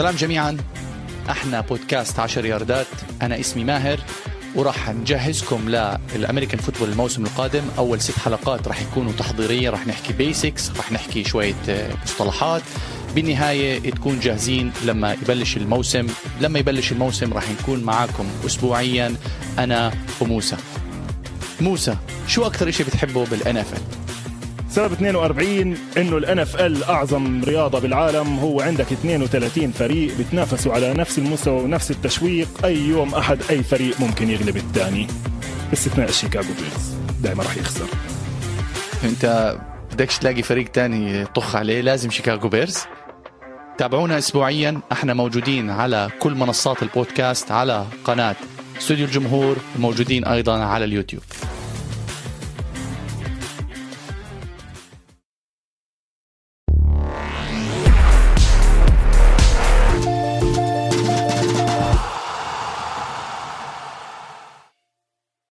سلام جميعا. أحنا بودكاست 10 ياردات. أنا اسمي ماهر وراح نجهزكم لل American football الموسم القادم. أول ست حلقات راح يكونوا تحضيرية راح نحكي basics راح نحكي شوية آه، مصطلحات. بالنهاية تكون جاهزين لما يبلش الموسم. لما يبلش الموسم راح نكون معاكم اسبوعيا. أنا وموسى. موسى شو أكثر شيء بتحبه بال NF سبب 42 إنه ال NFL أعظم رياضة بالعالم هو عندك 32 فريق بتنافسوا على نفس المستوى ونفس التشويق أي يوم أحد أي فريق ممكن يغلب الثاني. باستثناء ال Chicago Bears دائما راح يخسر. أنت بدكش تلاقي فريق تاني طخ عليه لازم Chicago Bears. تابعونا اسبوعيا. إحنا موجودين على كل منصات البودكاست على قناة. استوديو الجمهور وموجودين أيضا على اليوتيوب.